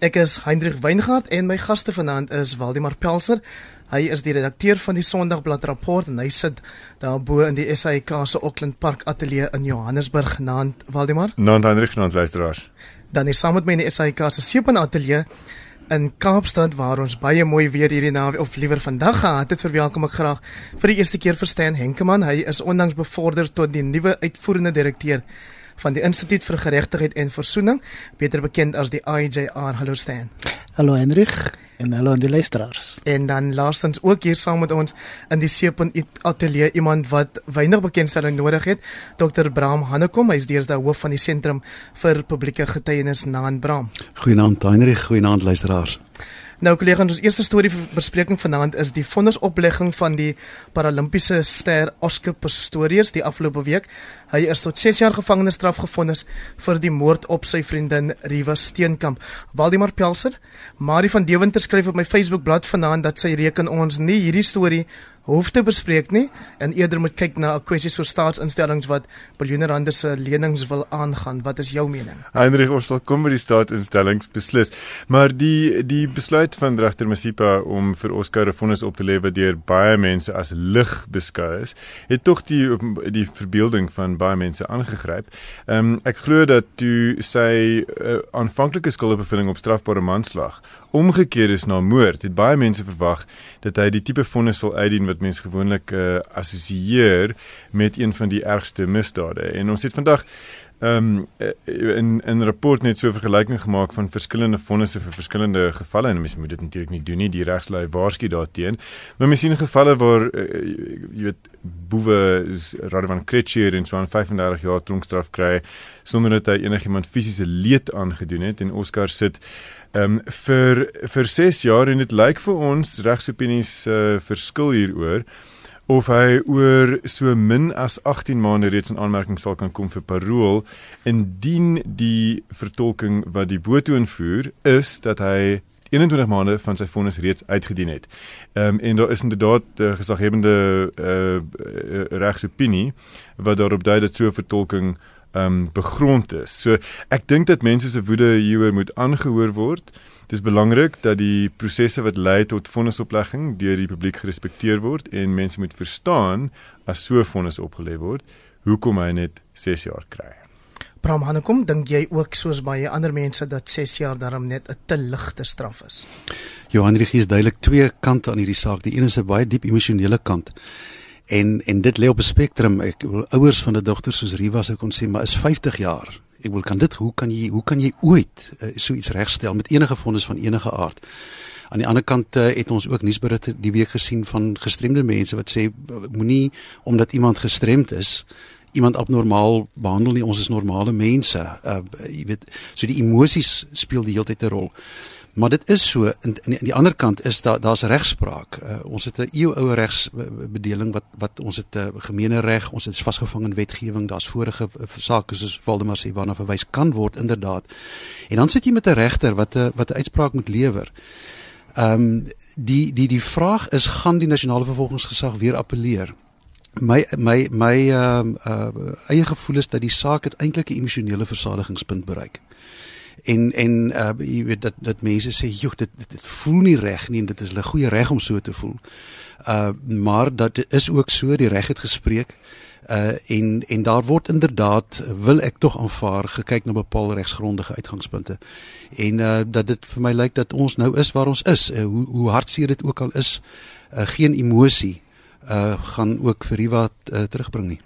Ek is Hendrik Weingart en my gaste vanaand is Waldemar Pelser. Hy is die redakteur van die Sondagblad rapport en hy sit daarbo in die SAIK se Auckland Park ateljee in Johannesburg genaamd Waldemar. Nou Hendrik, nou luisteraars. Dan is saam met my in die SAIK se Seepan ateljee in Kaapstad waar ons baie mooi weer hierdie naweek of liewer vandag gehad het. Verwelkom ek graag vir die eerste keer vir Stan Henkemann. Hy is onlangs bevorder tot die nuwe uitvoerende direkteur van die Instituut vir Geregtigheid en Versoening, beter bekend as die IJR. Hallo Stan. Hallo Hendrik en hallo aan die luisteraars. En dan laastens ook hier saam met ons in die Seepon Atelier iemand wat weinig bekendstelling nodig het, Dr. Bram Hannekom, hy is deesdae hoof van die Sentrum vir Publieke Getuienis na in Bram. Goeienaand Hendrik, goeienaand luisteraars. Nou kollega, ons eerste storie vir bespreking vanaand is die vonnisoplegging van die Paralimpiese ster Oscar Pistorius die afgelope week. Hy is tot 6 jaar gevangenisstraf gevonnis vir die moord op sy vriendin Riva Steenkamp. Waldemar Pelser, Marie van Deventer skryf op my Facebook bladsy vanaand dat sy reken ons nie hierdie storie hoef te bespreek nie en eerder moet kyk na 'n kwessie so staatsinstellings wat biljoene rande se lenings wil aangaan. Wat is jou mening? Heinrich ons sal kom by die staatsinstellings beslis. Maar die die besluit van regter Masipa om vir Oscar 'n vonnis op te lê wat deur baie mense as lig beskou is, het tog die die verbeelding van baie mense aangegryp. Ehm um, ek glo dat toe sy uh, aanvanklike skuldbevinding op strafbare manslag omgekeer is na moord, het baie mense verwag dat hy die tipe vonnis sal uitdien wat mense gewoonlik uh, assosieer met een van die ergste misdade. En ons het vandag ehm um, in 'n rapport net so 'n vergelyking gemaak van verskillende vonnisse vir verskillende gevalle en mense moet dit natuurlik nie doen nie. Die regslei waarsku daarteen. Maar mense sien gevalle waar uh, jy weet boewe Radovan Kretschmer in so 'n 35 jaar tronkstraf kry sonder dat hy enigiemand fisiese leed aangedoen het. En Oscar sit ehm um, vir vir 6 jaar en dit lyk vir ons regsopinies uh, verskil hieroor of hy oor so min as 18 maande reeds in aanmerking sal kan kom vir parol indien die vertolking wat die boetoon voer is dat hy 21 maande van sy vonnis reeds uitgedien het. Ehm um, en daar is inderdaad uh, gesaghebende uh, uh, regsopinie wat daarop dui dat so 'n vertolking um, begrond is. So ek dink dat mense se woede hieroor moet aangehoor word. Dit is belangrik dat die prosesse wat lei tot vonnisoplegging deur die publiek gerespekteer word en mense moet verstaan as so vonnis opgelê word, hoekom hy net 6 jaar kry. Bram Hanekom, dink jy ook soos baie ander mense dat 6 jaar daarom net 'n te ligte straf is? Johan Ries duidelik twee kante aan hierdie saak. Die een is 'n baie diep emosionele kant. En en dit lê op 'n spektrum. Ek wil ouers van 'n dogter soos Riva sou kon sê, maar is 50 jaar. Ek wil kan dit hoe kan jy hoe kan jy ooit uh, so iets regstel met enige vonnis van enige aard? Aan die ander kant uh, het ons ook nuusberichte die week gesien van gestremde mense wat sê moenie omdat iemand gestremd is iemand abnormaal behandel nie. Ons is normale mense. Uh, jy weet so die emosies speel die hele tyd 'n rol Maar dit is so in aan die ander kant is daar daar's regspraak. Uh, ons het 'n eeuoue regsbedeling wat wat ons het 'n uh, gemeene reg, ons het vasgevang in wetgewing, daar's vorige uh, sake soos Waldemar sê waarna verwys kan word inderdaad. En dan sit jy met 'n regter wat 'n wat 'n uitspraak moet lewer. Ehm um, die die die vraag is gaan die nasionale vervolgingsgesag weer appeleer? My my my ehm uh, uh, eie gevoel is dat die saak het eintlik 'n emosionele versadigingspunt bereik en en uh jy weet dat dat mense sê joh dit, dit dit voel nie reg nie en dit is 'n goeie reg om so te voel. Uh maar dat is ook so die reg het gespreek. Uh en en daar word inderdaad wil ek tog aanvaar gekyk na bepaalde regsgrondige uitgangspunte. En uh dat dit vir my lyk dat ons nou is waar ons is. Uh, hoe hoe hartseer dit ook al is, uh, geen emosie uh gaan ook vir Riva uh, terugbring nie.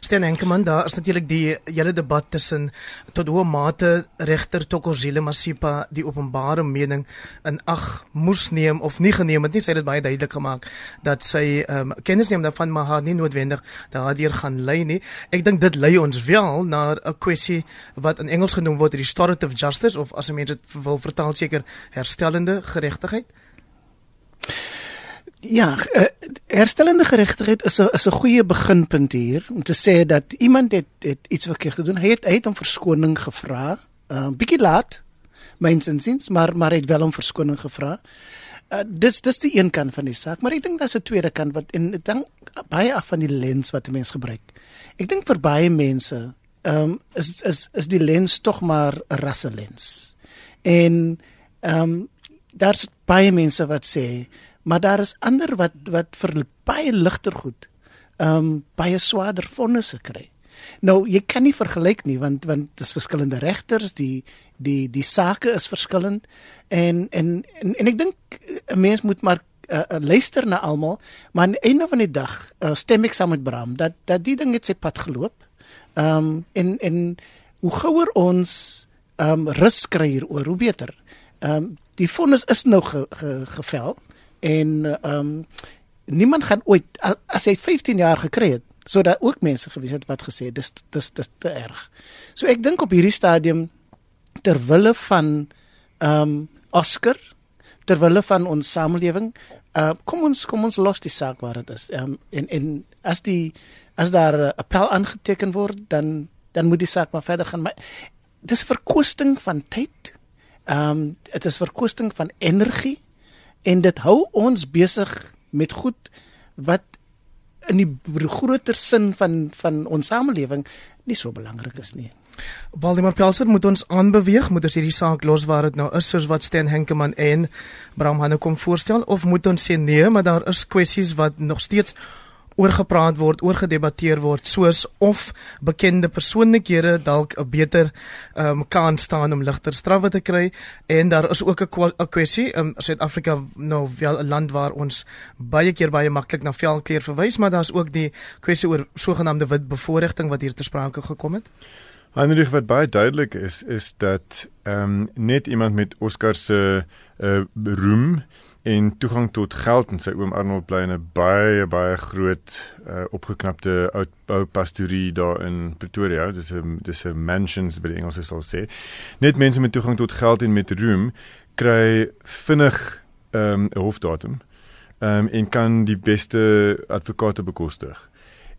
Sten Henkemann, daar is natuurlik die hele debat tussen tot hoe mate regter Tokozile Masipa die openbare mening in ag moes neem of nie geneem het nie. Sy het dit baie duidelik gemaak dat sy ehm um, kennis neem daarvan maar haar nie noodwendig daardeur gaan lei nie. Ek dink dit lei ons wel na 'n kwessie wat in Engels genoem word restorative justice of as 'n mens dit wil vertaal seker herstellende geregtigheid. Ja, uh, herstellende geregtigheid is 'n is 'n goeie beginpunt hier om te sê dat iemand het het iets verkeerd gedoen. Hy het hy het om verskoning gevra. 'n uh, Bietjie laat, myns insiens, maar maar het wel om verskoning gevra. Uh, dis dis die een kant van die saak, maar ek dink daar's 'n tweede kant wat en ek dink baie af van die lens wat 'n mens gebruik. Ek dink vir baie mense, ehm um, is is is die lens tog maar 'n rasse lens. En ehm um, daar's baie mense wat sê, maar daar is ander wat wat vir baie ligter goed ehm um, baie swaarder vonnisse kry. Nou, jy kan nie vergelyk nie want want dis verskillende regters, die die die sake is verskillend en en en, en ek dink 'n mens moet maar uh, uh, luister na almal, maar aan die einde van die dag uh, stem ek saam met Bram dat dat die ding het sy pad geloop. Ehm um, en en hoe gouer ons ehm um, rus kry hieroor, hoe beter. Ehm um, die vonnis is nou ge, ge, gevel en ehm um, niemand gaan ooit as hy 15 jaar gekry het sodat ook mense gewees het wat gesê dis dis dis te erg. So ek dink op hierdie stadium ter wille van ehm um, Oscar ter wille van ons samelewing uh kom ons kom ons los die saak waar dit is. Ehm um, en en as die as daar 'n appel aangeteken word dan dan moet die saak maar verder gaan. Maar dis verkosting van tyd. Ehm um, dit is verkosting van energie en dit hou ons besig met goed wat in die groter sin van van ons samelewing nie so belangrik is nie. Waldemar Pelser moet ons aanbeweeg, moet ons hierdie saak los waar dit nou is soos wat Stan Henkemann en Bram Hanne kom voorstel of moet ons sê nee, maar daar is kwessies wat nog steeds oorgepraat word, oorgedebatteer word, soos of bekende persoonlikhede dalk 'n beter ehm um, kan staan om ligter strawwe te kry en daar is ook 'n kwessie, ehm um, Suid-Afrika nou wel 'n land waar ons baie keer baie maklik na velkleur verwys, maar daar's ook die kwessie oor sogenaamde wit bevoordiging wat hier ter sprake gekom het. Heinrich wat baie duidelik is is dat ehm um, net iemand met Oscar se uh, roem en toegang tot geld en sy oom Arnold bly in 'n baie baie groot uh, opgeknapte ou ou pastorie daar in Pretoria. Dis 'n dis 'n mansions wat die Engelse sal sê. Net mense met toegang tot geld en met roem kry vinnig ehm, 'n um, hofdatum. Ehm um, en kan die beste advokate bekostig.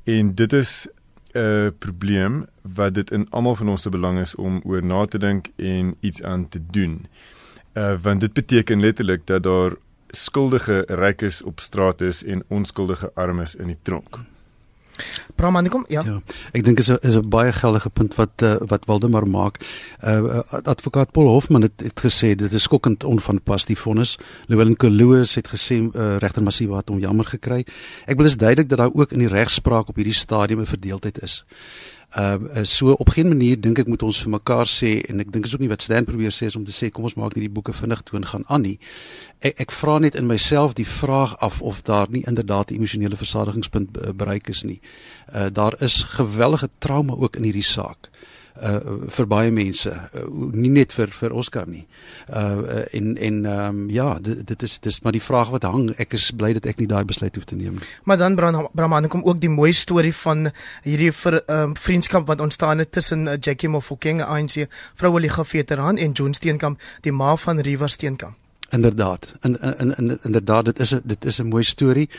En dit is 'n probleem wat dit in almal van ons se belang is om oor na te dink en iets aan te doen. Uh want dit beteken letterlik dat daar skuldige rykes op straat is en onskuldige armes in die tronk. Pramanikom, ja. Ja. Ek dink is 'n is 'n baie geldige punt wat uh, wat Waldemar maak. Uh advokaat Paul Hofman het, het gesê dit is skokkend onvanpas die vonnis. Llewellyn Koloos het gesê uh, regter Masiwa het hom jammer gekry. Ek wil dis duidelik dat daar ook in die regspraak op hierdie stadium 'n verdeeldheid is. Ehm uh, so op geen manier dink ek moet ons vir mekaar sê en ek dink is ook nie wat Stan probeer sê is om te sê kom ons maak net die boeke vinnig toe en gaan aan nie. Ek ek vra net in myself die vraag af of daar nie inderdaad 'n emosionele versadigingspunt bereik is nie. Uh daar is gewellige trauma ook in hierdie saak uh vir baie mense uh, nie net vir vir Oscar nie. Uh en en ehm um, ja, dit, dit is dis maar die vraag wat hang. Ek is bly dat ek nie daai besluit hoef te neem nie. Maar dan Brahman kom ook die mooi storie van hierdie vir ehm um, vriendskap wat ontstaan het tussen uh, Jackie Mofokeng, ANC vrouelike veteran en John Steenkamp, die ma van Riva Steenkamp. Inderdaad. In in in inderdaad dit is 'n dit is 'n mooi storie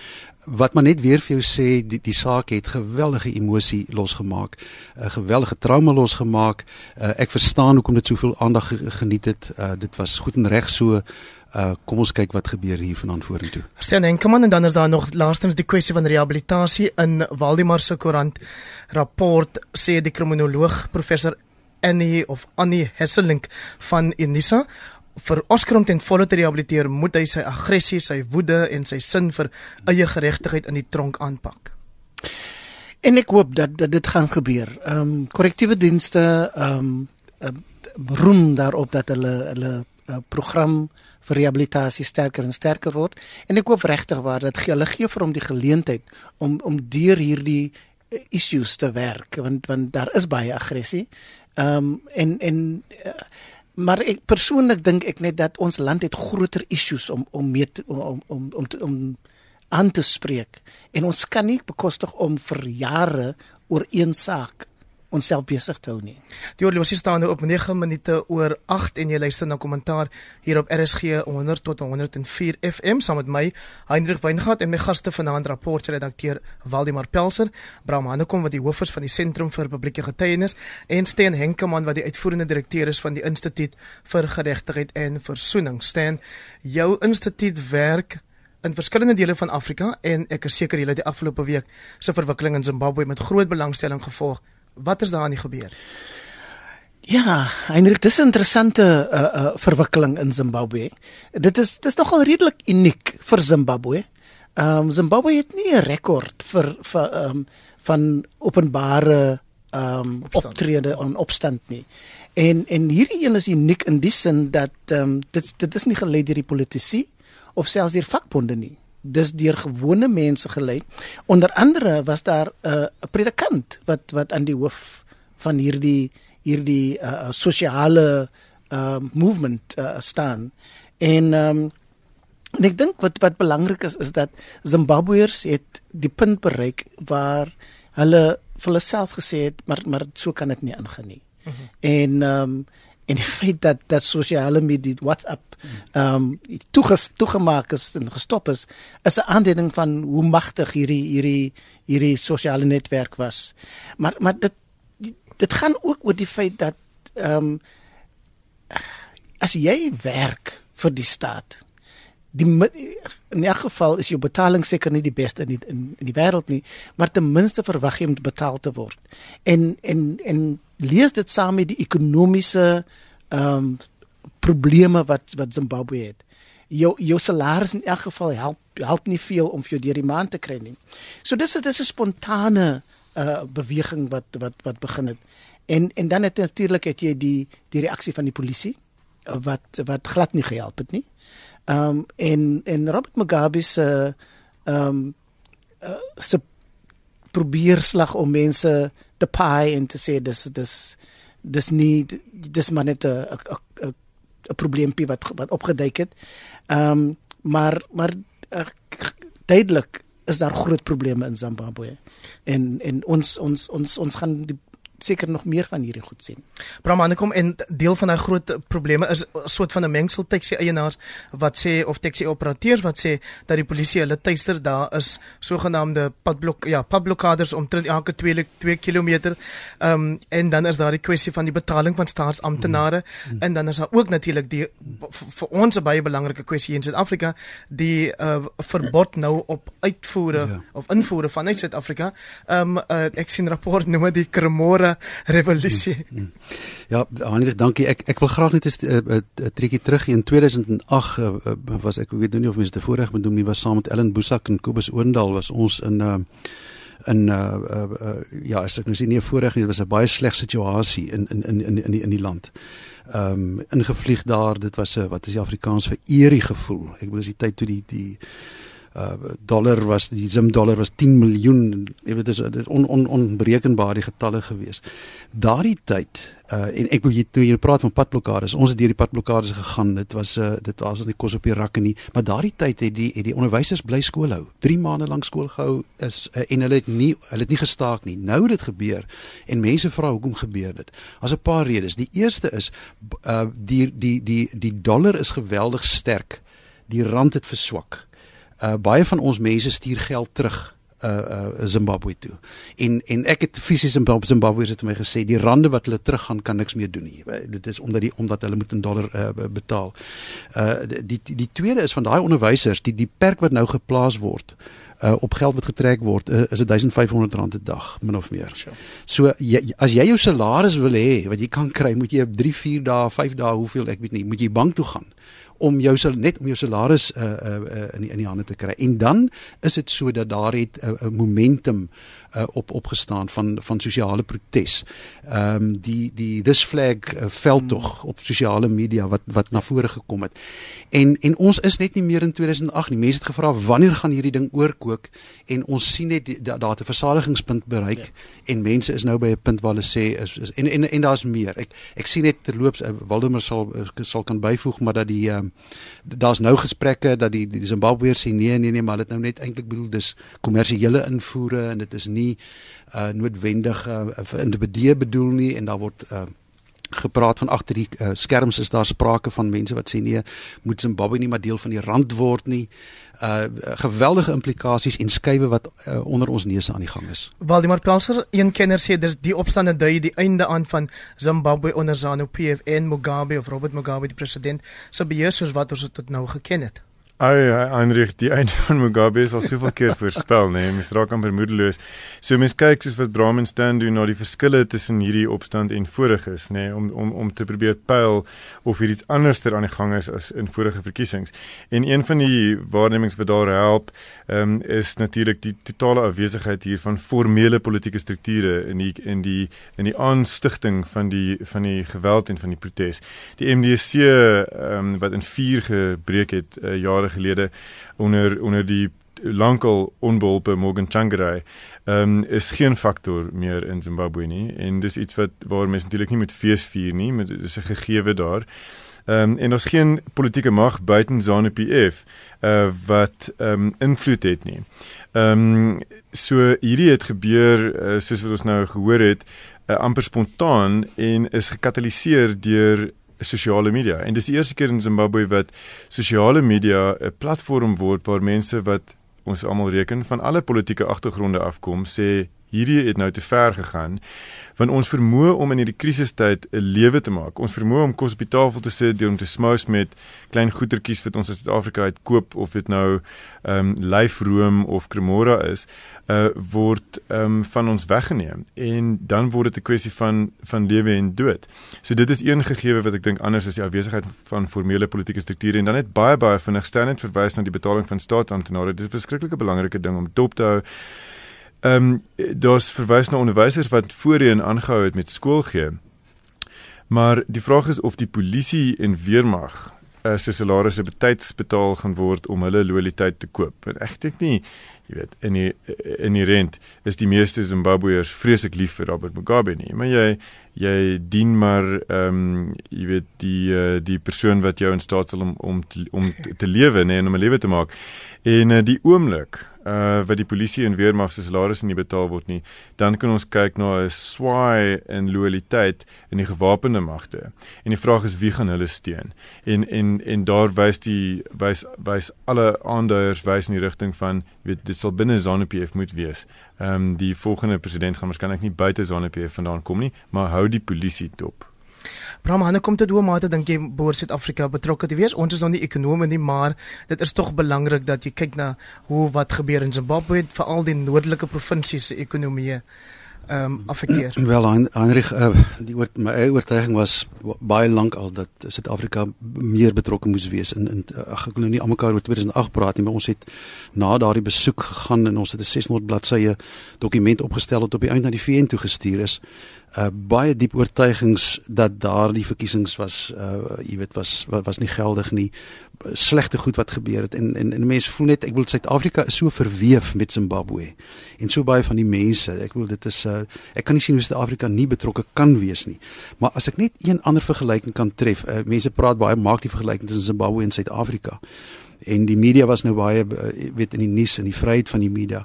wat maar net weer vir jou sê die die saak het geweldige emosie losgemaak, 'n geweldige trauma losgemaak. Uh, ek verstaan hoekom dit soveel aandag geniet het. Uh, dit was goed en reg so. Uh, kom ons kyk wat gebeur hier vanaand vorentoe. Sien Enkelman en dan is daar nog laastens die kwessie van rehabilitasie in Waldemar se koerant rapport sê die kriminoloog professor Annie of Annie Hesselink van Unisa vir Oscar om ten volle te rehabiliteer, moet hy sy aggressie, sy woede en sy sin vir eie geregtigheid in die tronk aanpak. En ek hoop dat, dat dit gaan gebeur. Ehm um, korrektiewe dienste ehm um, roem daarop dat hulle hulle uh, program vir rehabilitasie sterker en sterker word en ek hoop regtig waar dat hulle gee vir hom die geleentheid om om deur hierdie uh, issues te werk want want daar is baie aggressie. Ehm um, en en uh, maar ek persoonlik dink ek net dat ons land het groter issues om om mee te, om om om te, om aan te spreek. En ons kan nie bekostig om vir jare oor een saak onsself besig te hou nie. Die horlosie staan nou op 9 minute oor 8 en jy luister na kommentaar hier op RSG 100 tot 104 FM saam met my Hendrik Weingart en my gaste vanaand rapportredakteur Waldemar Pelser, Bram Hanekom wat die hoof is van die Sentrum vir Publieke Getuienis en Steen Henkemann wat die uitvoerende direkteur is van die Instituut vir Geregtigheid en Versoening. Steen, jou instituut werk in verskillende dele van Afrika en ek is seker julle het die afgelope week se verwikkeling in Zimbabwe met groot belangstelling gevolg. Wat is daar aan die gebeur? Ja, Heinrich, dis 'n interessante uh, uh, verwikkeling in Zimbabwe. Dit is dis nogal redelik uniek vir Zimbabwe. Ehm um, Zimbabwe het nie 'n rekord vir vir ehm um, van openbare ehm um, optrede en opstand nie. En en hierdie een is uniek in die sin dat ehm um, dit dit is nie gelei deur die politici of selfs deur vakbonde nie. Dis deur gewone mense gelei. Onder andere was daar 'n uh, predikant wat wat aan die hoof van hierdie hierdie uh, sosiale uh, movement uh, staan. En um, en ek dink wat wat belangrik is is dat Zimbabweërs het die punt bereik waar hulle vir hulle self gesê het maar maar so kan dit nie aangaan nie. Mm -hmm. En ehm um, en die feit dat dat sosiale media WhatsApp ehm um, toeges, toegemaak is en gestop is is 'n aanduiding van hoe magtig hierdie hierdie hierdie sosiale netwerk was. Maar maar dit dit gaan ook oor die feit dat ehm um, as jy werk vir die staat die in elk geval is jou betaling seker nie die beste in die, in, in die wêreld nie maar ten minste verwag jy om betaal te word en en en lees dit saam met die ekonomiese ehm um, probleme wat wat Zimbabwe het jou jou salaris in elk geval help help nie veel om vir jou deur die maand te kry nie so dis dit is 'n spontane uh beweging wat wat wat begin het. En en dan het natuurlik het jy die die reaksie van die polisie uh, wat wat glad nie gehelp het nie. Ehm um, en en Robert Mugabe se ehm um, uh, se probeer slag om mense te paai en te sê dis dis dis nie dis maar net 'n 'n 'n probleempie wat wat opgeduik het. Ehm um, maar maar uh, duidelik is daar groot probleme in Zimbabwe en en ons ons ons ons gaan die seker nog meer van hierdie goed sien. Bramane kom en deel van daai groot probleme is 'n soort van 'n mengsel taxi eienaars wat sê of taxi operateurs wat sê dat die polisie hulle tuister daar is sogenaamde padblok ja padblokkades omtrent elke 2 2 km. Ehm um, en dan is daar die kwessie van die betaling van staatsamptenare mm. mm. en dan is daar ook natuurlik die vir ons 'n baie belangrike kwessie in Suid-Afrika die uh, verbod nou op uitvoere ja. of invoere vanuit Suid-Afrika. Ehm um, uh, ek sien rapport noem dit die Revolusie. Mm, mm. Ja, Hendrik, dankie. Ek ek wil graag net 'n uh, uh, trekkie terug in 2008 uh, uh, was ek weet nou nie of mense dit voorreg moet doen nie was saam met Ellen Boesak en Kobus Oendal was ons in uh, in uh, uh, uh ja, ek nou sê nie voorreg nie, dit was 'n baie sleg situasie in in in in in die, in die land. Ehm um, ingevlieg daar, dit was 'n wat is die Afrikaans vir eerie gevoel. Ek bedoel dis die tyd toe die die uh dollar was die Zim dollar was 10 miljoen. Jy weet dit is dit on, on, onberekenbaar die getalle gewees. Daardie tyd uh en ek wil jy toe jy praat van padblokkades. Ons het deur die padblokkades gegaan. Dit was uh dit was nie kos op die rakke nie. Maar daardie tyd het die het die onderwysers bly skool hou. 3 maande lank skool gehou is uh, en hulle het nie hulle het nie gestaak nie. Nou het dit gebeur en mense vra hoekom gebeur dit? As 'n paar redes. Die eerste is uh die die die die dollar is geweldig sterk. Die rand het verswak uh, baie van ons mense stuur geld terug uh uh Zimbabwe toe. En en ek het fisies in Zimbabwe het my gesê die rande wat hulle teruggaan kan niks meer doen nie. Dit is omdat die omdat hulle moet in dollar uh betaal. Uh die die, die tweede is van daai onderwysers, die die perk wat nou geplaas word uh op geld wat getrek word uh, is 1500 rand 'n dag min of meer. So jy, as jy jou salaris wil hê wat jy kan kry, moet jy 3, 4 dae, 5 dae, hoeveel ek weet nie, moet jy bank toe gaan om jou sal net om jou salaris uh, uh, uh, in die, in die hande te kry. En dan is dit so dat daar het 'n uh, momentum uh, op opgestaan van van sosiale protes. Ehm um, die die this flag uh, veldtog hmm. op sosiale media wat wat na vore gekom het. En en ons is net nie meer in 2008 nie. Mense het gevra wanneer gaan hierdie ding oorkook en ons sien net dat daar 'n versadigingspunt bereik ja. en mense is nou by 'n punt waar hulle sê is, is en en en daar's meer. Ek ek sien net terloops uh, Waldemar sal sal kan byvoeg maar dat die ehm uh, daar's nou gesprekke dat die die Zimbabweërs sê nee nee nee maar dit nou net eintlik bedoel dis kommersiële invoere en dit is nie uh noodwendig uh, vir individue bedoel nie en daar word uh gepraat van agter die uh, skerms is daar sprake van mense wat sê nee moet Zimbabwe nie maar deel van die rand word nie uh geweldige implikasies en skuwe wat uh, onder ons neuse aan die gang is. Waldemar Pelser, een kenner sê dis die opstande dui die einde aan van Zimbabwe onder ZANU-PF en Mugabe of Robert Mugabe die president se beheer soos wat ons dit tot nou geken het. Ai, Heinrich, die einde van Mugabe is al soveel keer voorspel, nê. Nee, mens raak amper moedeloos. So mens kyk soos wat Brahman staan doen na die verskille tussen hierdie opstand en voriges, nê, nee, om om om te probeer pyl of hier iets anderster aan die gang is as in vorige verkiesings. En een van die waarnemings wat daar help, ehm um, is natuurlik die totale afwesigheid hier van formele politieke strukture in die in die in die aanstigting van die van die geweld en van die protes. Die MDC ehm um, wat in 4 gebreek het uh, jare gelede onder onder die lankal onbeholpe Morgan Changarai um, is geen faktor meer in Zimbabwe nie en dis iets wat waar mense natuurlik nie met fees vier nie met dis 'n gegewe daar. Ehm um, en daar's geen politieke mag buiten ZANU-PF uh wat ehm um, invloed het nie. Ehm um, so hierdie het gebeur uh, soos wat ons nou gehoor het uh, amper spontaan en is gekataliseer deur sosiale media. En dis die eerste keer in Zimbabwe wat sosiale media 'n platform word waar mense wat ons almal reken van alle politieke agtergronde afkom sê hierdie het nou te ver gegaan want ons vermoë om in hierdie krisistyd 'n lewe te maak. Ons vermoë om kos op die tafel te sit, om te smous met klein goedertjies wat ons in Suid-Afrika uitkoop of dit nou ehm um, lyfroom of cremora is, uh word ehm um, van ons weggeneem en dan word dit 'n kwessie van van lewe en dood. So dit is een gegewe wat ek dink anders is die afwesigheid van formele politieke strukture en dan net baie baie vinnig stel net verwys na die betaling van staatsamptenare. Dit is 'n verskriklike belangrike ding om dop te hou. Ehm um, daar's verwys na onderwysers wat voorheen aangehou het met skool gee. Maar die vraag is of die polisie en weermag uh, se salarisse betyds betaal gaan word om hulle loyaliteit te koop. Want ek dink nie, jy weet, in die in die rent is die meeste Zimbabweërs vreeslik lief vir Robert Mugabe nie, maar jy jy dien maar ehm um, jy weet die uh, die persoon wat jou in staat sal om om te, om te lewe, nee, om 'n lewe te maak. En uh, die oomblik uh wat die polisie en weermag se salarisse nie betaal word nie, dan kan ons kyk na 'n swaai in loyaliteit in die gewapende magte. En die vraag is wie gaan hulle steun? En en en daar wys die wys wys alle aanduiers wys in die rigting van weet dit sal binne ZANU-PF moet wees. Ehm um, die volgende president gaan waarskynlik nie buite ZANU-PF vandaan kom nie, maar hou die polisie dop. Brahmane kom te doen mate dink jy behoort Suid-Afrika betrokke te wees. Ons is nog nie ekonome nie, maar dit is tog belangrik dat jy kyk na hoe wat gebeur in Zimbabwe veral die noordelike provinsies se ekonomie ehm um, affekteer. Wel Heinrich uh, die oor my eie oortuiging was baie lank al dat Suid-Afrika meer betrokke moes wees in in ag ek wil nou nie almekaar oor 2008 praat nie maar ons het na daardie besoek gegaan en ons het 'n 600 bladsye dokument opgestel wat op die einde na die VN toe gestuur is uh baie diep oortuigings dat daardie verkiesings was uh jy weet was was nie geldig nie. Slegte goed wat gebeur het en en, en mense voel net ek wil Suid-Afrika is so verweef met Zimbabwe en so baie van die mense. Ek wil dit is uh ek kan nie sien hoe Suid-Afrika nie betrokke kan wees nie. Maar as ek net een ander vergelyking kan tref uh, mense praat baie maak die vergelyking tussen Zimbabwe en Suid-Afrika. En die media was nou baie uh, weet in die nuus en die vryheid van die media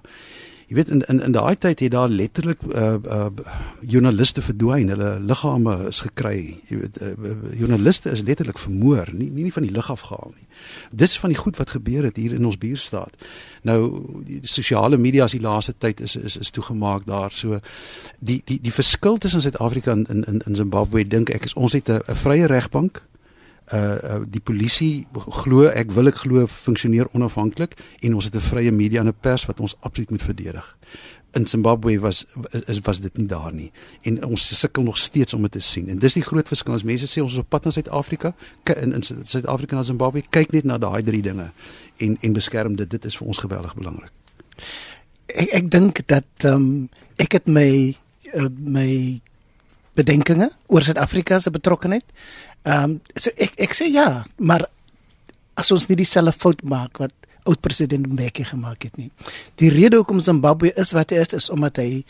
Jy weet in in in daai tyd het daar letterlik uh uh joernaliste verdwyn, hulle liggame is gekry. Jy weet uh, joernaliste is letterlik vermoor, nie nie, nie van die lug af gehaal nie. Dis van die goed wat gebeur het hier in ons buurstaat. Nou die sosiale media as die laaste tyd is is is toegemaak daar. So die die die verskil tussen Suid-Afrika en in in in Zimbabwe dink ek is ons het 'n vrye regbank uh, die polisie glo ek wil ek glo funksioneer onafhanklik en ons het 'n vrye media en 'n pers wat ons absoluut moet verdedig. In Zimbabwe was is was dit nie daar nie en ons sukkel nog steeds om dit te sien. En dis die groot verskil as mense sê ons is op pad na Suid-Afrika in in Suid-Afrika na Zimbabwe kyk net na daai drie dinge en en beskerm dit dit is vir ons geweldig belangrik. Ek ek dink dat ehm um, ek het my uh, my bedenkinge oor Suid-Afrika se betrokkeheid Ehm um, so ek ek sê ja, maar as ons nie dieselfde fout maak wat oud president Mbeki gemaak het nie. Die rede hoekom Zimbabwe is wat hy is is omdat hy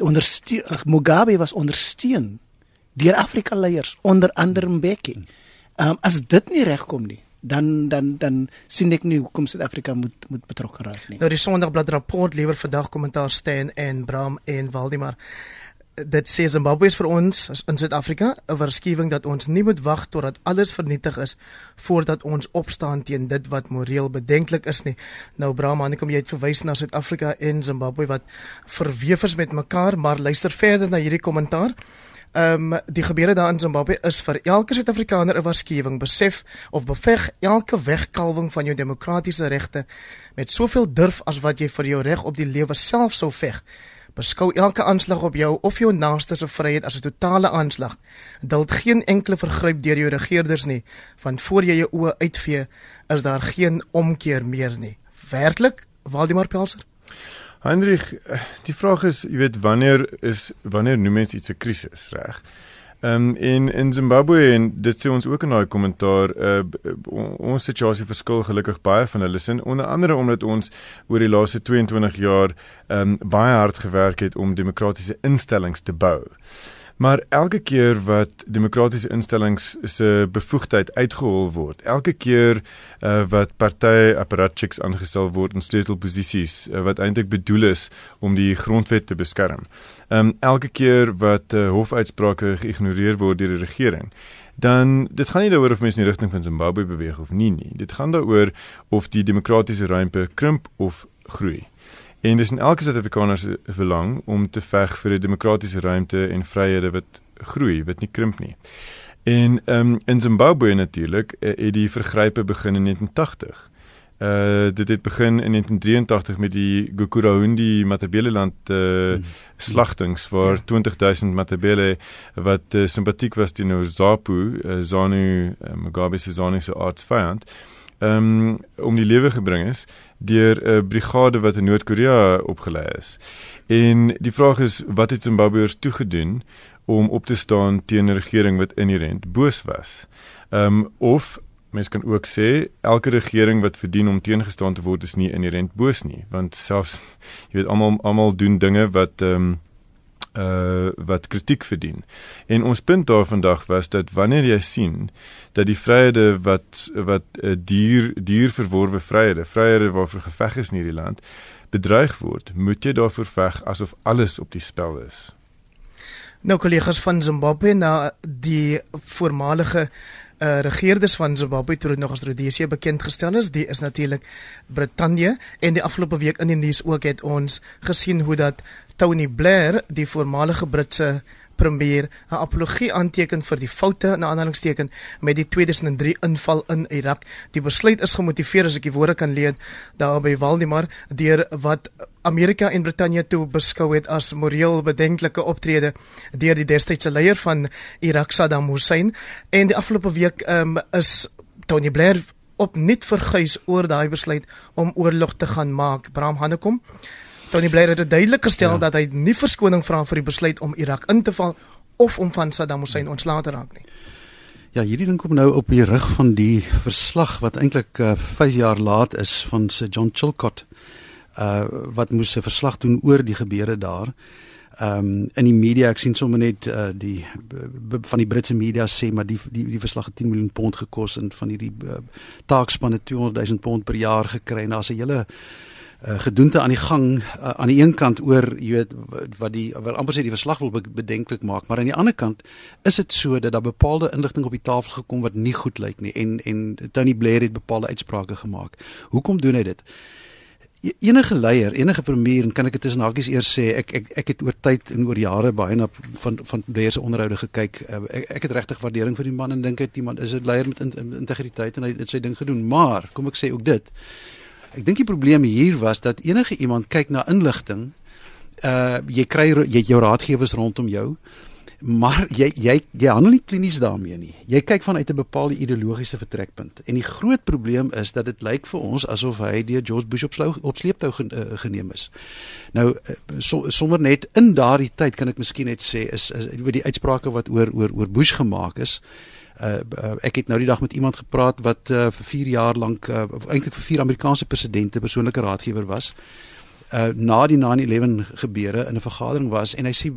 ondersteun Mugabe was ondersteun deur Afrika leiers onder andere Mbeki. Ehm um, as dit nie regkom nie dan dan dan sien ek nie hoekom Suid-Afrika moet moet betrokke raak nie. Nou die Sondagblad rapport lewer vandag kommentaar Stan en Bram en Waldemar dit sê Zimbabwe is vir ons in Suid-Afrika 'n waarskuwing dat ons nie moet wag totdat alles vernietig is voordat ons opstaan teen dit wat moreel bedenklik is nie. Nou Brahman, kom jy het verwys na Suid-Afrika en Zimbabwe wat verweef is met mekaar, maar luister verder na hierdie kommentaar. Ehm um, die gebeure daar in Zimbabwe is vir elke Suid-Afrikaner 'n waarskuwing. Besef of beveg elke wegkalwing van jou demokratiese regte met soveel durf as wat jy vir jou reg op die lewe self sou veg. Beskou elke aanslag op jou of jou naaste se vryheid as 'n totale aanslag. Duld geen enkele vergryp deur jou regerders nie, want voor jy jou oë uitvee, is daar geen omkeer meer nie. Werklik, Waldemar Pelser? Hendrik, die vraag is, jy weet, wanneer is wanneer noem mens iets 'n krisis, reg? Ehm um, in in Zimbabwe en dit sê ons ook in daai kommentaar uh ons situasie verskil gelukkig baie van hulle sin onder andere omdat ons oor die laaste 22 jaar ehm um, baie hard gewerk het om demokratiese instellings te bou. Maar elke keer wat demokratiese instellings se bevoegdheid uitgehol word, elke keer uh, wat party apparatchiks aangestel word in sleutelposisies uh, wat eintlik bedoel is om die grondwet te beskerm. Um elke keer wat uh, hofuitsprake geïgnoreer word deur die regering, dan dit gaan nie daaroor of mense in die rigting van Zimbabwe beweeg of nie nie. Dit gaan daaroor of die demokratiese ruimte krimp of groei. En dis in elke Suid-Afrikaner se belang om te veg vir 'n demokratiese ruimte en vryhede wat groei, wat nie krimp nie. En um, in Zimbabwe natuurlik eh, het die vergrype begin in 1980. Uh dit het begin in 1983 met die Gukurahundi Matabeleland uh hmm. slagtings waar ja. 20000 Matabele wat uh, simpatiek was teenoor ZAPU, uh, ZANU, uh, Mugabe se ZANU se aardsvyand um, om die lewe gebring is deur 'n brigade wat in Noord-Korea opgelei is. En die vraag is wat het Zimbabweërs toegedoen om op te staan teen 'n regering wat inherënt boos was? Ehm um, of mens kan ook sê elke regering wat verdien om teengestaan te word is nie inherënt boos nie, want selfs jy weet almal almal doen dinge wat ehm um, uh wat kritiek verdien. En ons punt daar vandag was dat wanneer jy sien dat die vryhede wat wat 'n uh, dier dier verworwe vryhede, vryhede waarvoor geveg is in hierdie land, bedreig word, moet jy daarvoor veg asof alles op die spel is. Nou kollegas van Zimbabwe na die voormalige uh, regerders van Zimbabwe toe dit nog as Rhodesia bekend gestel is, die is natuurlik Brittanje en die afgelope week in die nuus ook het ons gesien hoe dat Tony Blair, die voormalige Britse premier, 'n apologie aanteken vir die foute in aanhalingsteken met die 2003 inval in Irak. Die besluit is gemotiveer as ek die woorde kan leen daar by Waldemar deur wat Amerika en Brittanje toe beskou het as moreel bedenklike optrede deur die destydse leier van Irak Saddam Hussein en die afgelope week um, is Tony Blair opnuut verguis oor daai besluit om oorlog te gaan maak. Bram Hanekom Tony Blair het duidelik gestel ja. dat hy nie verskoning vra vir die besluit om Irak in te val of om van Saddam Hussein ontslae te raak nie. Ja, hierdie ding kom nou op die rug van die verslag wat eintlik uh, 5 jaar laat is van Sir John Chilcott uh wat moes 'n verslag doen oor die gebeure daar. Ehm um, in die media ek sien sommer net uh, die van die Britse media sê maar die die die verslag het 10 miljoen pond gekos en van hierdie uh, taakspanne 200 000 pond per jaar gekry en daar's 'n hele uh, gedoente aan die gang uh, aan die een kant oor jy weet wat die wel amper sê die verslag wil bedenklik maak maar aan die ander kant is dit so dat daar bepaalde inligting op die tafel gekom wat nie goed lyk nie en en Tony Blair het bepaalde uitsprake gemaak. Hoekom doen hy dit? E, enige leier, enige premier en kan ek dit tussen hakies eers sê ek ek ek het oor tyd en oor jare baie na van van Blair se onderhoude gekyk. Uh, ek, ek het regtig waardering vir die man en dink hy iemand is 'n leier met in, in, integriteit en hy het sy ding gedoen. Maar kom ek sê ook dit Ek dink die probleem hier was dat enige iemand kyk na inligting, uh jy kry jy jou raadgewers rondom jou, maar jy jy jy handel nie klinies daarmee nie. Jy kyk vanuit 'n bepaalde ideologiese vertrekpunt. En die groot probleem is dat dit lyk vir ons asof hy deur George Bush op slou op sleeptou uh, geneem is. Nou uh, so, sommer net in daardie tyd kan ek miskien net sê is is oor die uitsprake wat oor oor oor Bush gemaak is uh, uh, ek het nou die dag met iemand gepraat wat uh, vir 4 jaar lank uh, eintlik vir vier Amerikaanse presidente persoonlike raadgewer was. Uh, na die 9/11 gebeure in 'n vergadering was en hy sê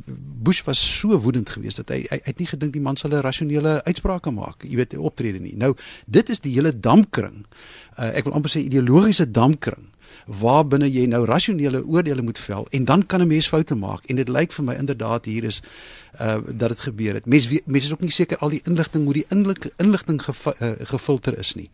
Bush was so woedend geweest dat hy hy, hy het nie gedink die man sal 'n rasionele uitsprake maak, jy weet, optrede nie. Nou, dit is die hele dampkring. Uh, ek wil amper sê ideologiese dampkring waar binne jy nou rasionele oordeele moet vel en dan kan 'n mens foute maak en dit lyk vir my inderdaad hier is uh dat dit gebeur het. Mense mense is ook nie seker al die inligting hoe die inligting inligting gev uh, gefilter is nie.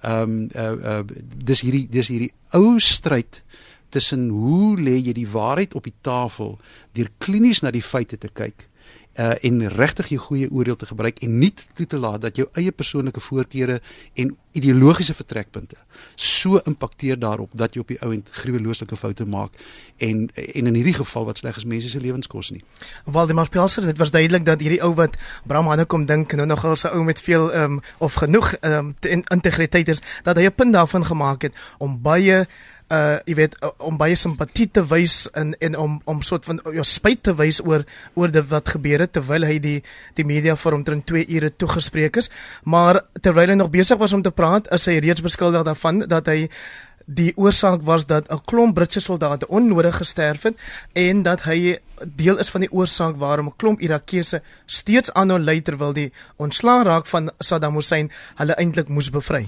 Ehm um, uh uh dis hierdie dis hierdie ou stryd tussen hoe lê jy die waarheid op die tafel deur klinies na die feite te kyk uh en regtig jou goeie oordeel te gebruik en nie toe te laat dat jou eie persoonlike voorkeure en ideologiese vertrekpunte so impakteer daarop dat jy op die ou end gruwelooslike foute maak en en in hierdie geval wat sleg is mense se lewens kos nie. Waldemar Pelser, dit was duidelik dat hierdie ou wat Bram Hanne kom dink nou nogal 'n ou met veel ehm um, of genoeg ehm um, integriteit is dat hy 'n punt daarvan gemaak het om baie uh jy weet uh, om baie simpatie te wys en en om om soort van ja spyt te wys oor oor dit wat gebeur het terwyl hy die die media vir omtrent 2 ure toegespreek is maar terwyl hy nog besig was om te praat is hy reeds beskuldig daarvan dat hy die oorsaak was dat 'n klomp Britse soldate onnodig gesterf het en dat hy deel is van die oorsaak waarom 'n klomp Irakese steeds aanhou ly terwyl die ontslaa raak van Saddam Hussein hulle eintlik moes bevry.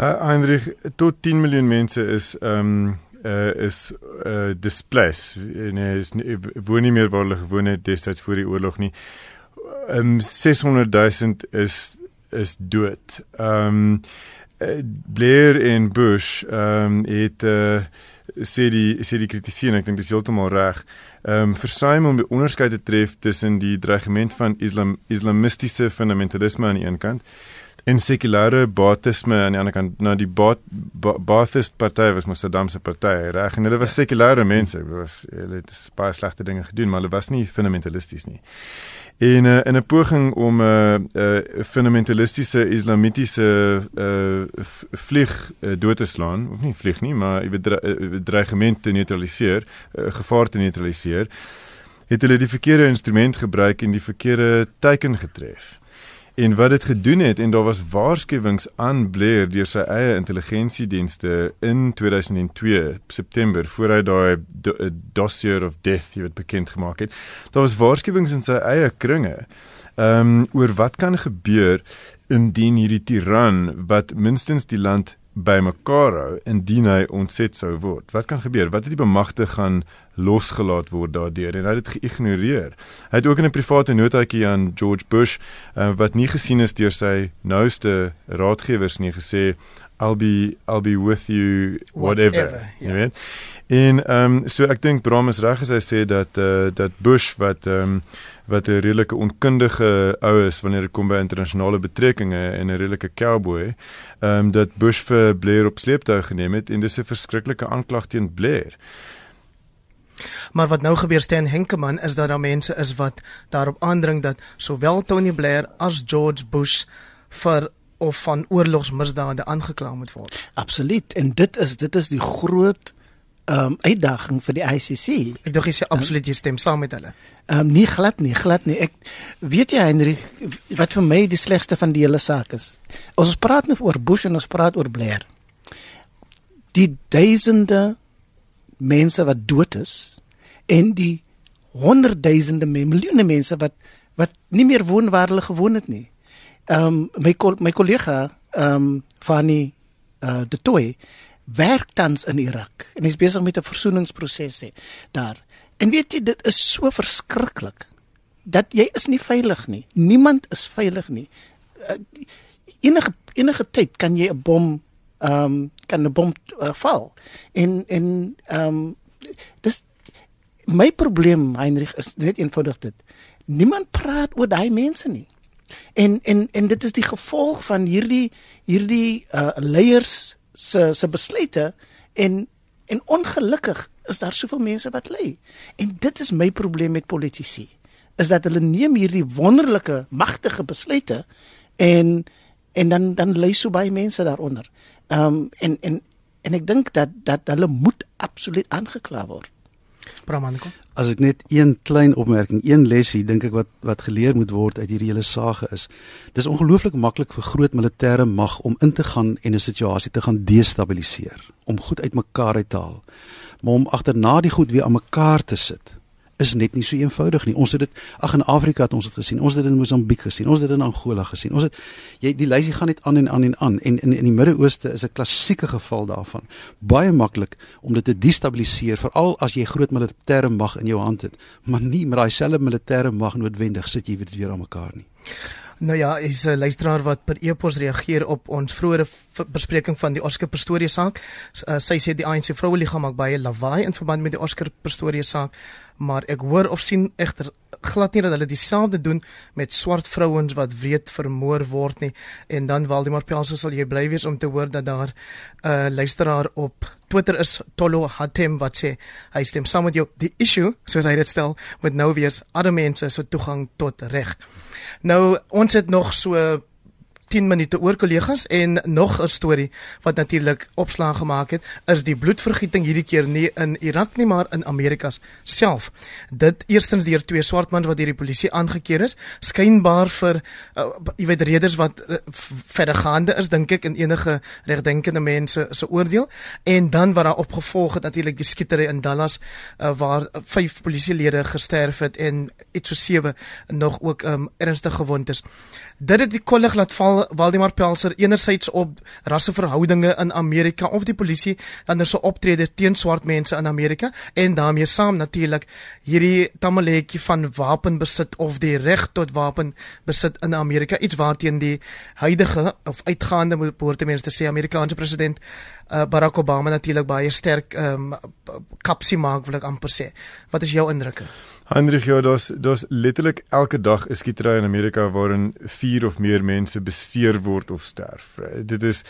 Uh, Heinrich, tot 10 miljoen mense is ehm um, uh, is uh, displaced en is nie, woon nie meer waar hulle gewoon het destyds voor die oorlog nie. Ehm um, 600 000 is is dood. Ehm um, Blair en Bush ehm um, het uh, sê die sê die kritisie en ek dink dis heeltemal reg. Ehm um, versuim om die onderskeid te tref tussen die dreigement van Islam islamistiese fundamentalisme aan die een kant en sekulêre Baathisme aan die ander kant nou die Baathist party was mos Saddam se party reg en hulle was ja. sekulêre mense was hulle het baie slegte dinge gedoen maar hulle was nie fundamentalisties nie en uh, in 'n poging om 'n uh, uh, fundamentalistiese islamitiese uh, vlieg uh, dood te slaan of nie vlieg nie maar jy weet dreigement te neutraliseer uh, gevaar te neutraliseer het hulle die verkeerde instrument gebruik en die verkeerde teiken getref En wat dit gedoen het en daar was waarskuwings aan Blair deur sy eie intelligensiedienste in 2002 September voor hy daai do, dossier of death jy het bekend gemaak het. Daar was waarskuwings in sy eie kringe. Ehm um, oor wat kan gebeur indien hierdie tiran wat minstens die land bymekaar hou indien hy ontset sou word. Wat kan gebeur? Wat het die bemagte gaan losgelaat word daardeur en hy het dit geïgnoreer. Hy het ook in 'n private notaatjie aan George Bush uh, wat nie gesien is deur sy nouste raadgewers nie gesê I'll be I'll be with you whatever. whatever yeah. You know? En ehm um, so ek dink Bram is reg as hy sê dat eh uh, dat Bush wat ehm um, wat 'n redelike onkundige ou is wanneer dit kom by internasionale betrekkinge en 'n redelike cowboy, ehm um, dat Bush vir Blair op sleeptou geneem het en dis 'n verskriklike aanklag teen Blair. Maar wat nou gebeur steen Henkeman is dat daar mense is wat daarop aandring dat sowel Tony Blair as George Bush vir of van oorlogsmisdade aangekla moet word. Absoluut en dit is dit is die groot um, uitdaging vir die ICC. Ek dink jy sê absoluut jy stem saam met hulle. Ehm um, nie glad nie, glad nie. Ek weet jy Henry wat vir my die slegste van die hele saak is. Ons praat nou oor Bush en ons praat oor Blair. Die duisende mense wat dood is en die honderdduisende miljoene mense wat wat nie meer woon waar hulle gewoon het nie. Ehm um, my my kollega ehm um, Fanny uh, de Toy werk tans in Irak en is besig met 'n versoeningsproses hè daar. En weet jy dit is so verskriklik dat jy is nie veilig nie. Niemand is veilig nie. Uh, enige enige tyd kan jy 'n bom ehm um, kan 'n bom uh, val. En en ehm um, dis my probleem Heinrich is net eenvoudig dit. Niemand praat oor daai mense nie. En en en dit is die gevolg van hierdie hierdie uh leiers se se besluite en en ongelukkig is daar soveel mense wat ly. En dit is my probleem met politici. Is dat hulle neem hierdie wonderlike magtige besluite en en dan dan ly so baie mense daaronder. Ehm um, en en en ek dink dat dat hulle moet absoluut aangekla word. Pramaniko. As ek net een klein opmerking, een lesie dink ek wat wat geleer moet word uit hierdie hele saga is. Dis ongelooflik maklik vir groot militêre mag om in te gaan en 'n situasie te gaan destabiliseer, om goed uitmekaar uit te haal. Maar om agterna die goed weer aan mekaar te sit, is net nie so eenvoudig nie. Ons het dit ag in Afrika het ons dit gesien. Ons het dit in Mosambiek gesien. Ons het dit in Angola gesien. Ons het jy die lysie gaan net aan en aan en aan en in in die Midde-Ooste is 'n klassieke geval daarvan. Baie maklik om dit te destabiliseer veral as jy groot militêre mag in jou hand het, maar nie met daai selfde militêre mag noodwendig sit jy dit weer aan mekaar nie. Nou ja, is 'n luisteraar wat per e-pos reageer op ons vroeëre bespreking van die Oscar Pistorius saak. Uh, sy sê die ANC vroue liggaam maak baie lawaai in verband met die Oscar Pistorius saak. Maar ek hoor of sien egter glad nie dat hulle dieselfde doen met swart vrouens wat wreed vermoor word nie. En dan Waldemar Pelser sal jy bly wees om te hoor dat daar 'n uh, luisteraar op Twitter is Tolo Hatem wat sê hy stem saam met jou die issue soos hy dit stel met nou weer ander mense se so toegang tot reg. Nou ons het nog so 10 minute oor kollegas en nog 'n storie wat natuurlik opslag gemaak het is die bloedvergieting hierdie keer nie in Irak nie maar in Amerika self. Dit eerstens deur twee swart mans wat deur die polisie aangekeer is, skynbaar vir uh, jy weet redes wat uh, verdergaande is dink ek in enige regdenkende mense se oordeel en dan wat daar opgevolg het natuurlik die skietery in Dallas uh, waar vyf polisielede gesterf het en iets so sewe nog ook um, ernstig gewond is. Dit het die kolleg laat val Waldemar Pelser enerzijds op rasseverhoudinge in Amerika of die polisie dan er so optrede teen swart mense in Amerika en daarmee saam natuurlik hierdie tamaletjie van wapenbesit of die reg tot wapenbesit in Amerika iets waarteen die huidige of uitgaande behoorte mense te sê Amerikaanse president uh, Barack Obama natuurlik baie sterk um, kapsie maak wil ek amper sê. Wat is jou indrukke? Hendrik, ja, daar's daar's letterlik elke dag 'n skietery in Amerika waarin 4 of meer mense beseer word of sterf. Dit is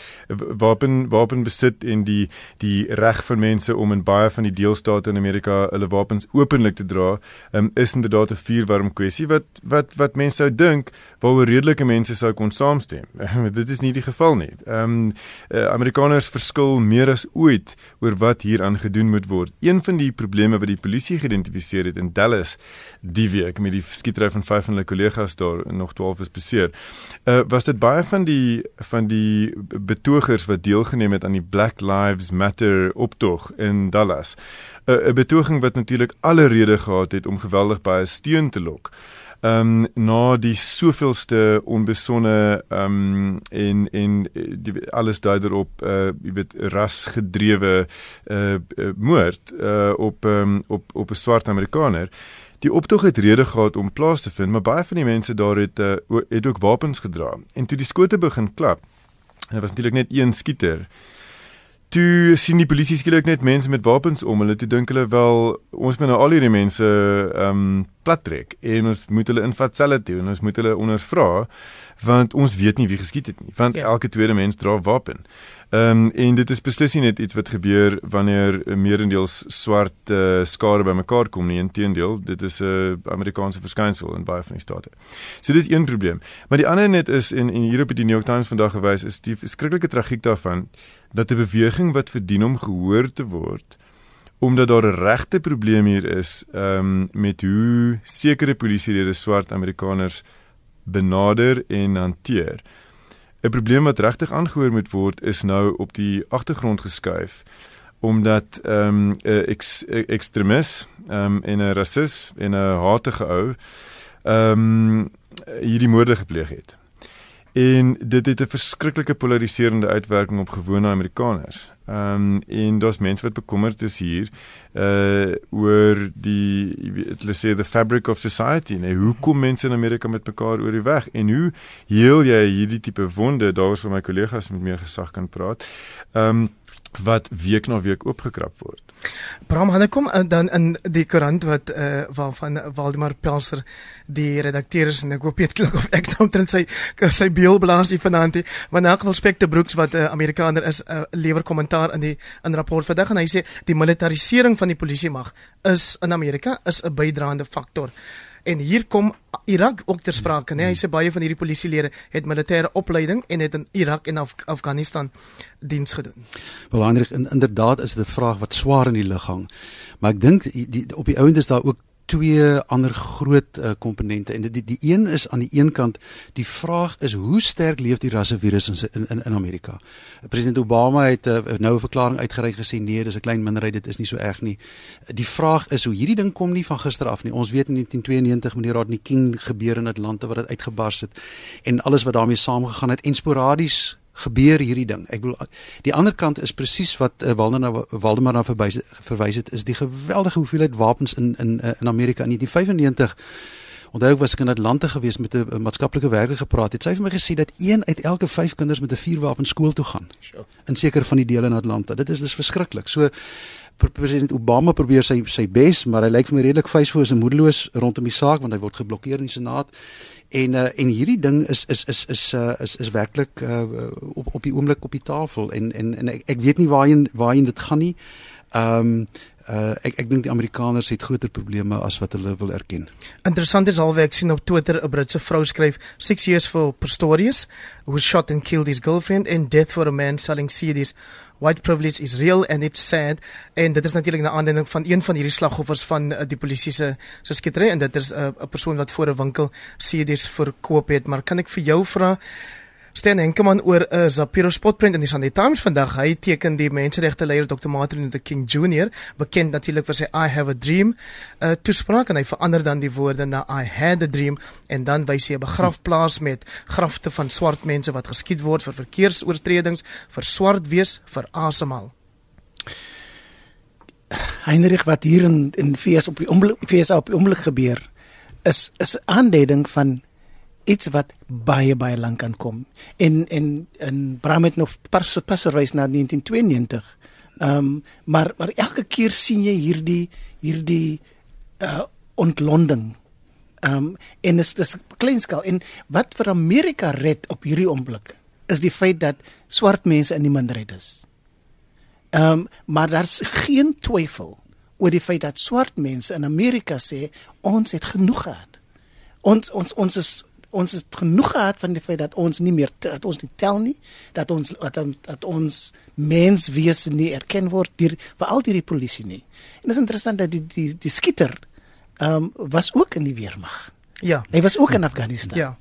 wapen wapenbesit en die die reg van mense om in baie van die deelstate in Amerika hulle wapens openlik te dra, um, is inderdaad 'n vuurwarm kwessie wat wat wat mense sou dink waaroor redelike mense sou kon saamstem. Dit is nie die geval nie. Ehm um, uh, Amerikaners verskil meer as ooit oor wat hier aan gedoen moet word. Een van die probleme wat die polisie geïdentifiseer het in Dallas is die week met die skietery van vyf van hulle kollegas daar nog 12 is beseer. Uh was dit baie van die van die betogers wat deelgeneem het aan die Black Lives Matter optog in Dallas. 'n uh, 'n betoging wat natuurlik alle rede gehad het om geweldig baie steun te lok. Ehm um, na die soveelste onbesonde ehm um, en en die, alles dui erop uh jy weet rasgedrewe uh moord uh op um, op op 'n swart Amerikaner. Die optog het rede gehad om plaas te vind, maar baie van die mense daar het uh, het ook wapens gedra. En toe die skote begin klap, en dit was natuurlik net een skieter toe sien die polisie skielik net mense met wapens om. Hulle toe dink hulle wel ons moet nou al hierdie mense ehm um, plattrek en ons moet hulle invat selle toe en ons moet hulle ondervra want ons weet nie wie geskiet het nie. Want ja. elke tweede mens dra 'n wapen. Ehm um, en dit is beslis nie net iets wat gebeur wanneer meerendeels swart uh, skare bymekaar kom nie. Inteendeel, dit is 'n uh, Amerikaanse verskynsel in baie van die state. So dis een probleem. Maar die ander net is en en hier op die New York Times vandag gewys is die skrikkelike tragiek daarvan dat 'n beweging wat verdien om gehoor te word omdat daar 'n regte probleem hier is um, met hoe sekere polisielede swart Amerikaners benader en hanteer. 'n Probleem wat regtig aangehoor moet word is nou op die agtergrond geskuif omdat ehm, 'n um, eks, ekstremis um, en 'n rasis en 'n hatige ou ehm um, hierdie moorde gepleeg het. En dit het 'n verskriklike polariserende uitwerking op gewone Amerikaners. Ehm um, en daar's mense wat bekommerd is hier uh oor die hulle sê the fabric of society. Nee, hoe kom mense in Amerika met mekaar oor die weg en hoe heel jy hierdie tipe wonde? Daar is vir my kollegas met meer gesag kan praat. Ehm um, wat week na week oopgekrap word. Bram, hulle kom uh, dan in die koerant wat uh waarvan Waldemar Pelser die redakteur is en ek hoop jy klink of ek nou omtrent sy sy beelblaasie vanaand, want in elk geval Spekte Brooks wat 'n uh, Amerikaner is, uh, lewer kommentaar in die in rapport vandag en hy sê die militarisering van die polisie mag is in Amerika is 'n bydraende faktor. En hier kom Irak ook ter sprake? Nee? Hy sê baie van hierdie polisielede het militêre opleiding en het in Irak en Af Afghanistan diens gedoen. Belangrik in, inderdaad is dit 'n vraag wat swaar in die lug hang. Maar ek dink op die ouend is daar ook twee ander groot uh, komponente en die die een is aan die een kant die vraag is hoe sterk leef die rassevirus in in in Amerika. President Obama het uh, nou 'n verklaring uitgereik gesê nee, dis 'n klein minderheid, dit is nie so erg nie. Die vraag is hoe hierdie ding kom nie van gister af nie. Ons weet in 1992 met die Rodney King gebeur in Atlanta wat dit uitgebars het en alles wat daarmee saamgegaan het en sporadies gebeur hierdie ding. Ek bedoel die ander kant is presies wat uh, Waldemar Waldemar na verwys verwys het is die geweldige hoeveelheid wapens in in uh, in Amerika in 1995 Onthou ek was ek in Atlanta gewees met 'n maatskaplike werker gepraat. Het sy vir my gesê dat een uit elke 5 kinders met 'n vuurwapen skool toe gaan. In sekere van die dele in Atlanta. Dit is dis verskriklik. So president Obama probeer sy sy bes, maar hy lyk vir my redelik vuisvoos en moedeloos rondom die saak want hy word geblokkeer in die Senaat. En uh, en hierdie ding is is is is uh, is is werklik uh, op op die oomblik op die tafel en en en ek, ek weet nie waarheen waarheen dit gaan nie. Ehm um, uh, ek ek dink die Amerikaners het groter probleme as wat hulle wil erken. Interessant is alweer ek sien op Twitter 'n Britse vrou skryf 6 years for Pistorius who shot and killed his girlfriend and death for a man selling CDs. White privilege is real and it's sad. En dit is natuurlik 'n aanleiding van een van hierdie slagoffers van uh, die polisie se se skietery en dit is 'n uh, persoon wat voor 'n winkel CDs verkoop het. Maar kan ek vir jou vra Stan Henkemann oor 'n uh, Zapiro spotprint in die Sunday Times vandag. Hy teken die menseregte leier Dr. Martin Luther King Jr. bekend natuurlik vir sy I have a dream uh, toespraak en hy verander dan die woorde na I had a dream en dan wys hy 'n begrafplaas met grafte van swart mense wat geskiet word vir verkeersoortredings, vir swart wees, vir asemhaal. Heinrich wat hier in in VS op die oomblik VS op die oomblik gebeur is is aanduiding van iets wat baie baie lank kan kom. En en en Bram het nog pas pasverwys na 1992. Ehm um, maar maar elke keer sien jy hierdie hierdie uh ontlonding. Ehm um, en is dis kleinskaal en wat vir Amerika red op hierdie oomblik is die feit dat swart mense in die minderheid is. Ehm um, maar daar's geen twyfel oor die feit dat swart mense in Amerika sê ons het genoeg gehad. Ons ons ons is ons het genoeg gehad van die feit dat ons nie meer dat ons nie tel nie dat ons dat, dat ons menswese nie erken word deur veral deur die polisie nie. En dit is interessant dat die die die skieter ehm um, was ook in die weermag. Ja. Hy was ook in Afghanistan. Ja.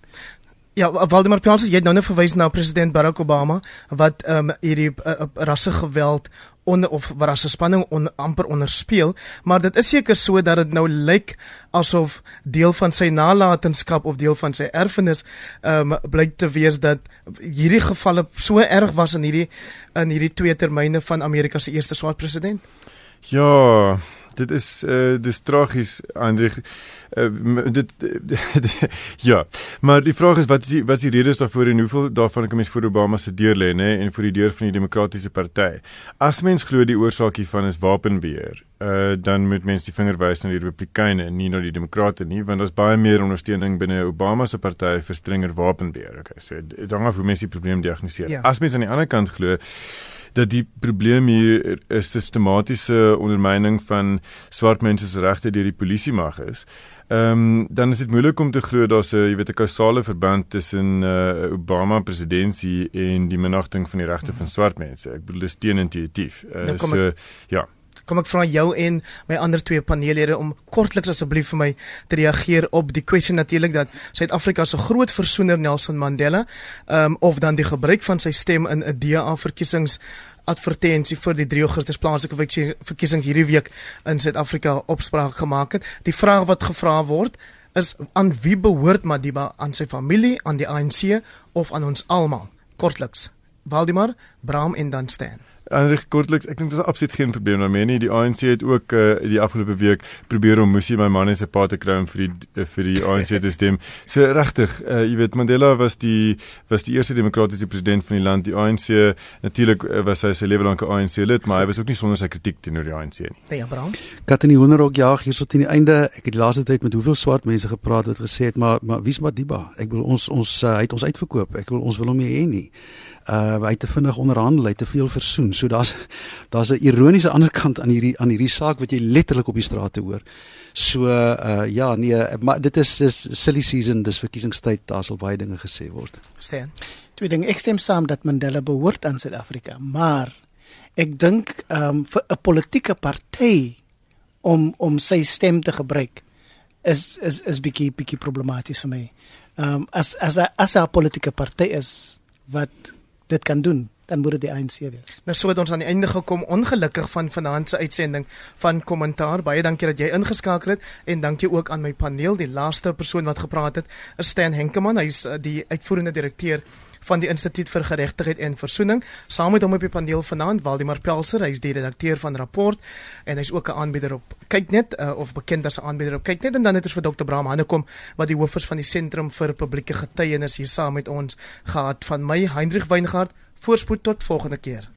Ja, Waldemar Pjansen, jy het nou net verwys na president Barack Obama wat ehm um, hierdie uh, rasse geweld onder of wat as 'n spanning on, amper onderspeel, maar dit is seker so dat dit nou lyk asof deel van sy nalatenskap of deel van sy erfenis ehm um, blyk te wees dat hierdie gevalle so erg was in hierdie in hierdie twee termyne van Amerika se eerste swart president. Ja, dit is uh dis tragies Andre. Uh, dit ja. Maar die vraag is wat is die wat is die redes daarvoor en hoeveel daarvan kan mens vir Obama se deur lê nê en vir die deur van die demokratiese party? As mens glo die oorsaak hiervan is wapenbeheer uh dan moet mens die vinger wys na die republikeine en nie na die demokrate nie want daar's baie meer ondersteuning binne Obama se party vir strenger wapenbeheer okay so dan af hoe mens die probleem diagnoseer. Ja. as mens aan die ander kant glo dat die probleem hier 'n sistematiese ondermyning van swart mense se regte deur die polisie mag is. Ehm um, dan is dit moeilik om te glo daar's 'n jy weet 'n kausale verband tussen uh, Obama presidentsie en die minagting van die regte van swart mense. Ek bedoel dis teenintuïtief. Uh, so ja. Kom ek vra jou en my ander twee paneellede om kortliks asseblief vir my te reageer op die kwessie natuurlik dat Suid-Afrika se groot versoener Nelson Mandela, ehm um, of dan die gebruik van sy stem in 'n DA verkiesings advertensie vir die 3 Augustus plaaslike verkiesings hierdie week in Suid-Afrika opspraak gemaak het. Die vraag wat gevra word is aan wie behoort Madiba? Aan sy familie, aan die ANC of aan ons almal? Kortliks. Waldemar, Bram en dan Stan. Hendrik kortliks, ek dink dit is absoluut geen probleem daarmee nie. Die ANC het ook uh, die afgelope week probeer om Musi my man se pa te kry om vir die uh, vir die ANC te stem. So regtig, uh, jy weet Mandela was die was die eerste demokratiese president van die land. Die ANC natuurlik uh, was hy sy lewe lank 'n ANC lid, maar hy was ook nie sonder sy kritiek teenoor die ANC nie. Ja, Bram. Kat in die hoenderhok jaag hier tot in die einde. Ek het die laaste tyd met hoeveel swart mense gepraat wat gesê het, maar maar wie's Madiba? Ek wil ons ons uh, hy het ons uitverkoop. Ek wil ons wil hom nie hê nie uh hy te vinnig onderhandel, hy te veel versoen. So daar's daar's 'n ironiese ander kant aan hierdie aan hierdie saak wat jy letterlik op die strate hoor. So uh ja, nee, maar dit is dis silly season, dis verkiesingstyd, daar sal baie dinge gesê word. Staan. Twee dinge, ek stem saam dat Mandela behoort aan Suid-Afrika, maar ek dink um vir 'n politieke party om om sy stem te gebruik is is is bietjie bietjie problematies vir my. Um as as 'n as 'n politieke party is wat dit kan doen dan moet dit die ANC wees. Nou so het ons aan die einde gekom ongelukkig van vanaand se uitsending van kommentaar. Baie dankie dat jy ingeskakel het en dankie ook aan my paneel. Die laaste persoon wat gepraat het is Stan Henkemann. Hy's uh, die uitvoerende direkteur van die Instituut vir Geregtigheid en Versoening. Saam met hom op die paneel vanaand Waldemar Pelser, hy's die redakteur van Rapport en hy's ook 'n aanbieder op Kyknet uh, of bekend as 'n aanbieder op Kyknet en dan het ons vir Dr. Bram Hannekom wat die hoof is van die Sentrum vir Publieke Getuienis hier saam met ons gehad van my Hendrik Weingart. Voorspoed tot volgende keer.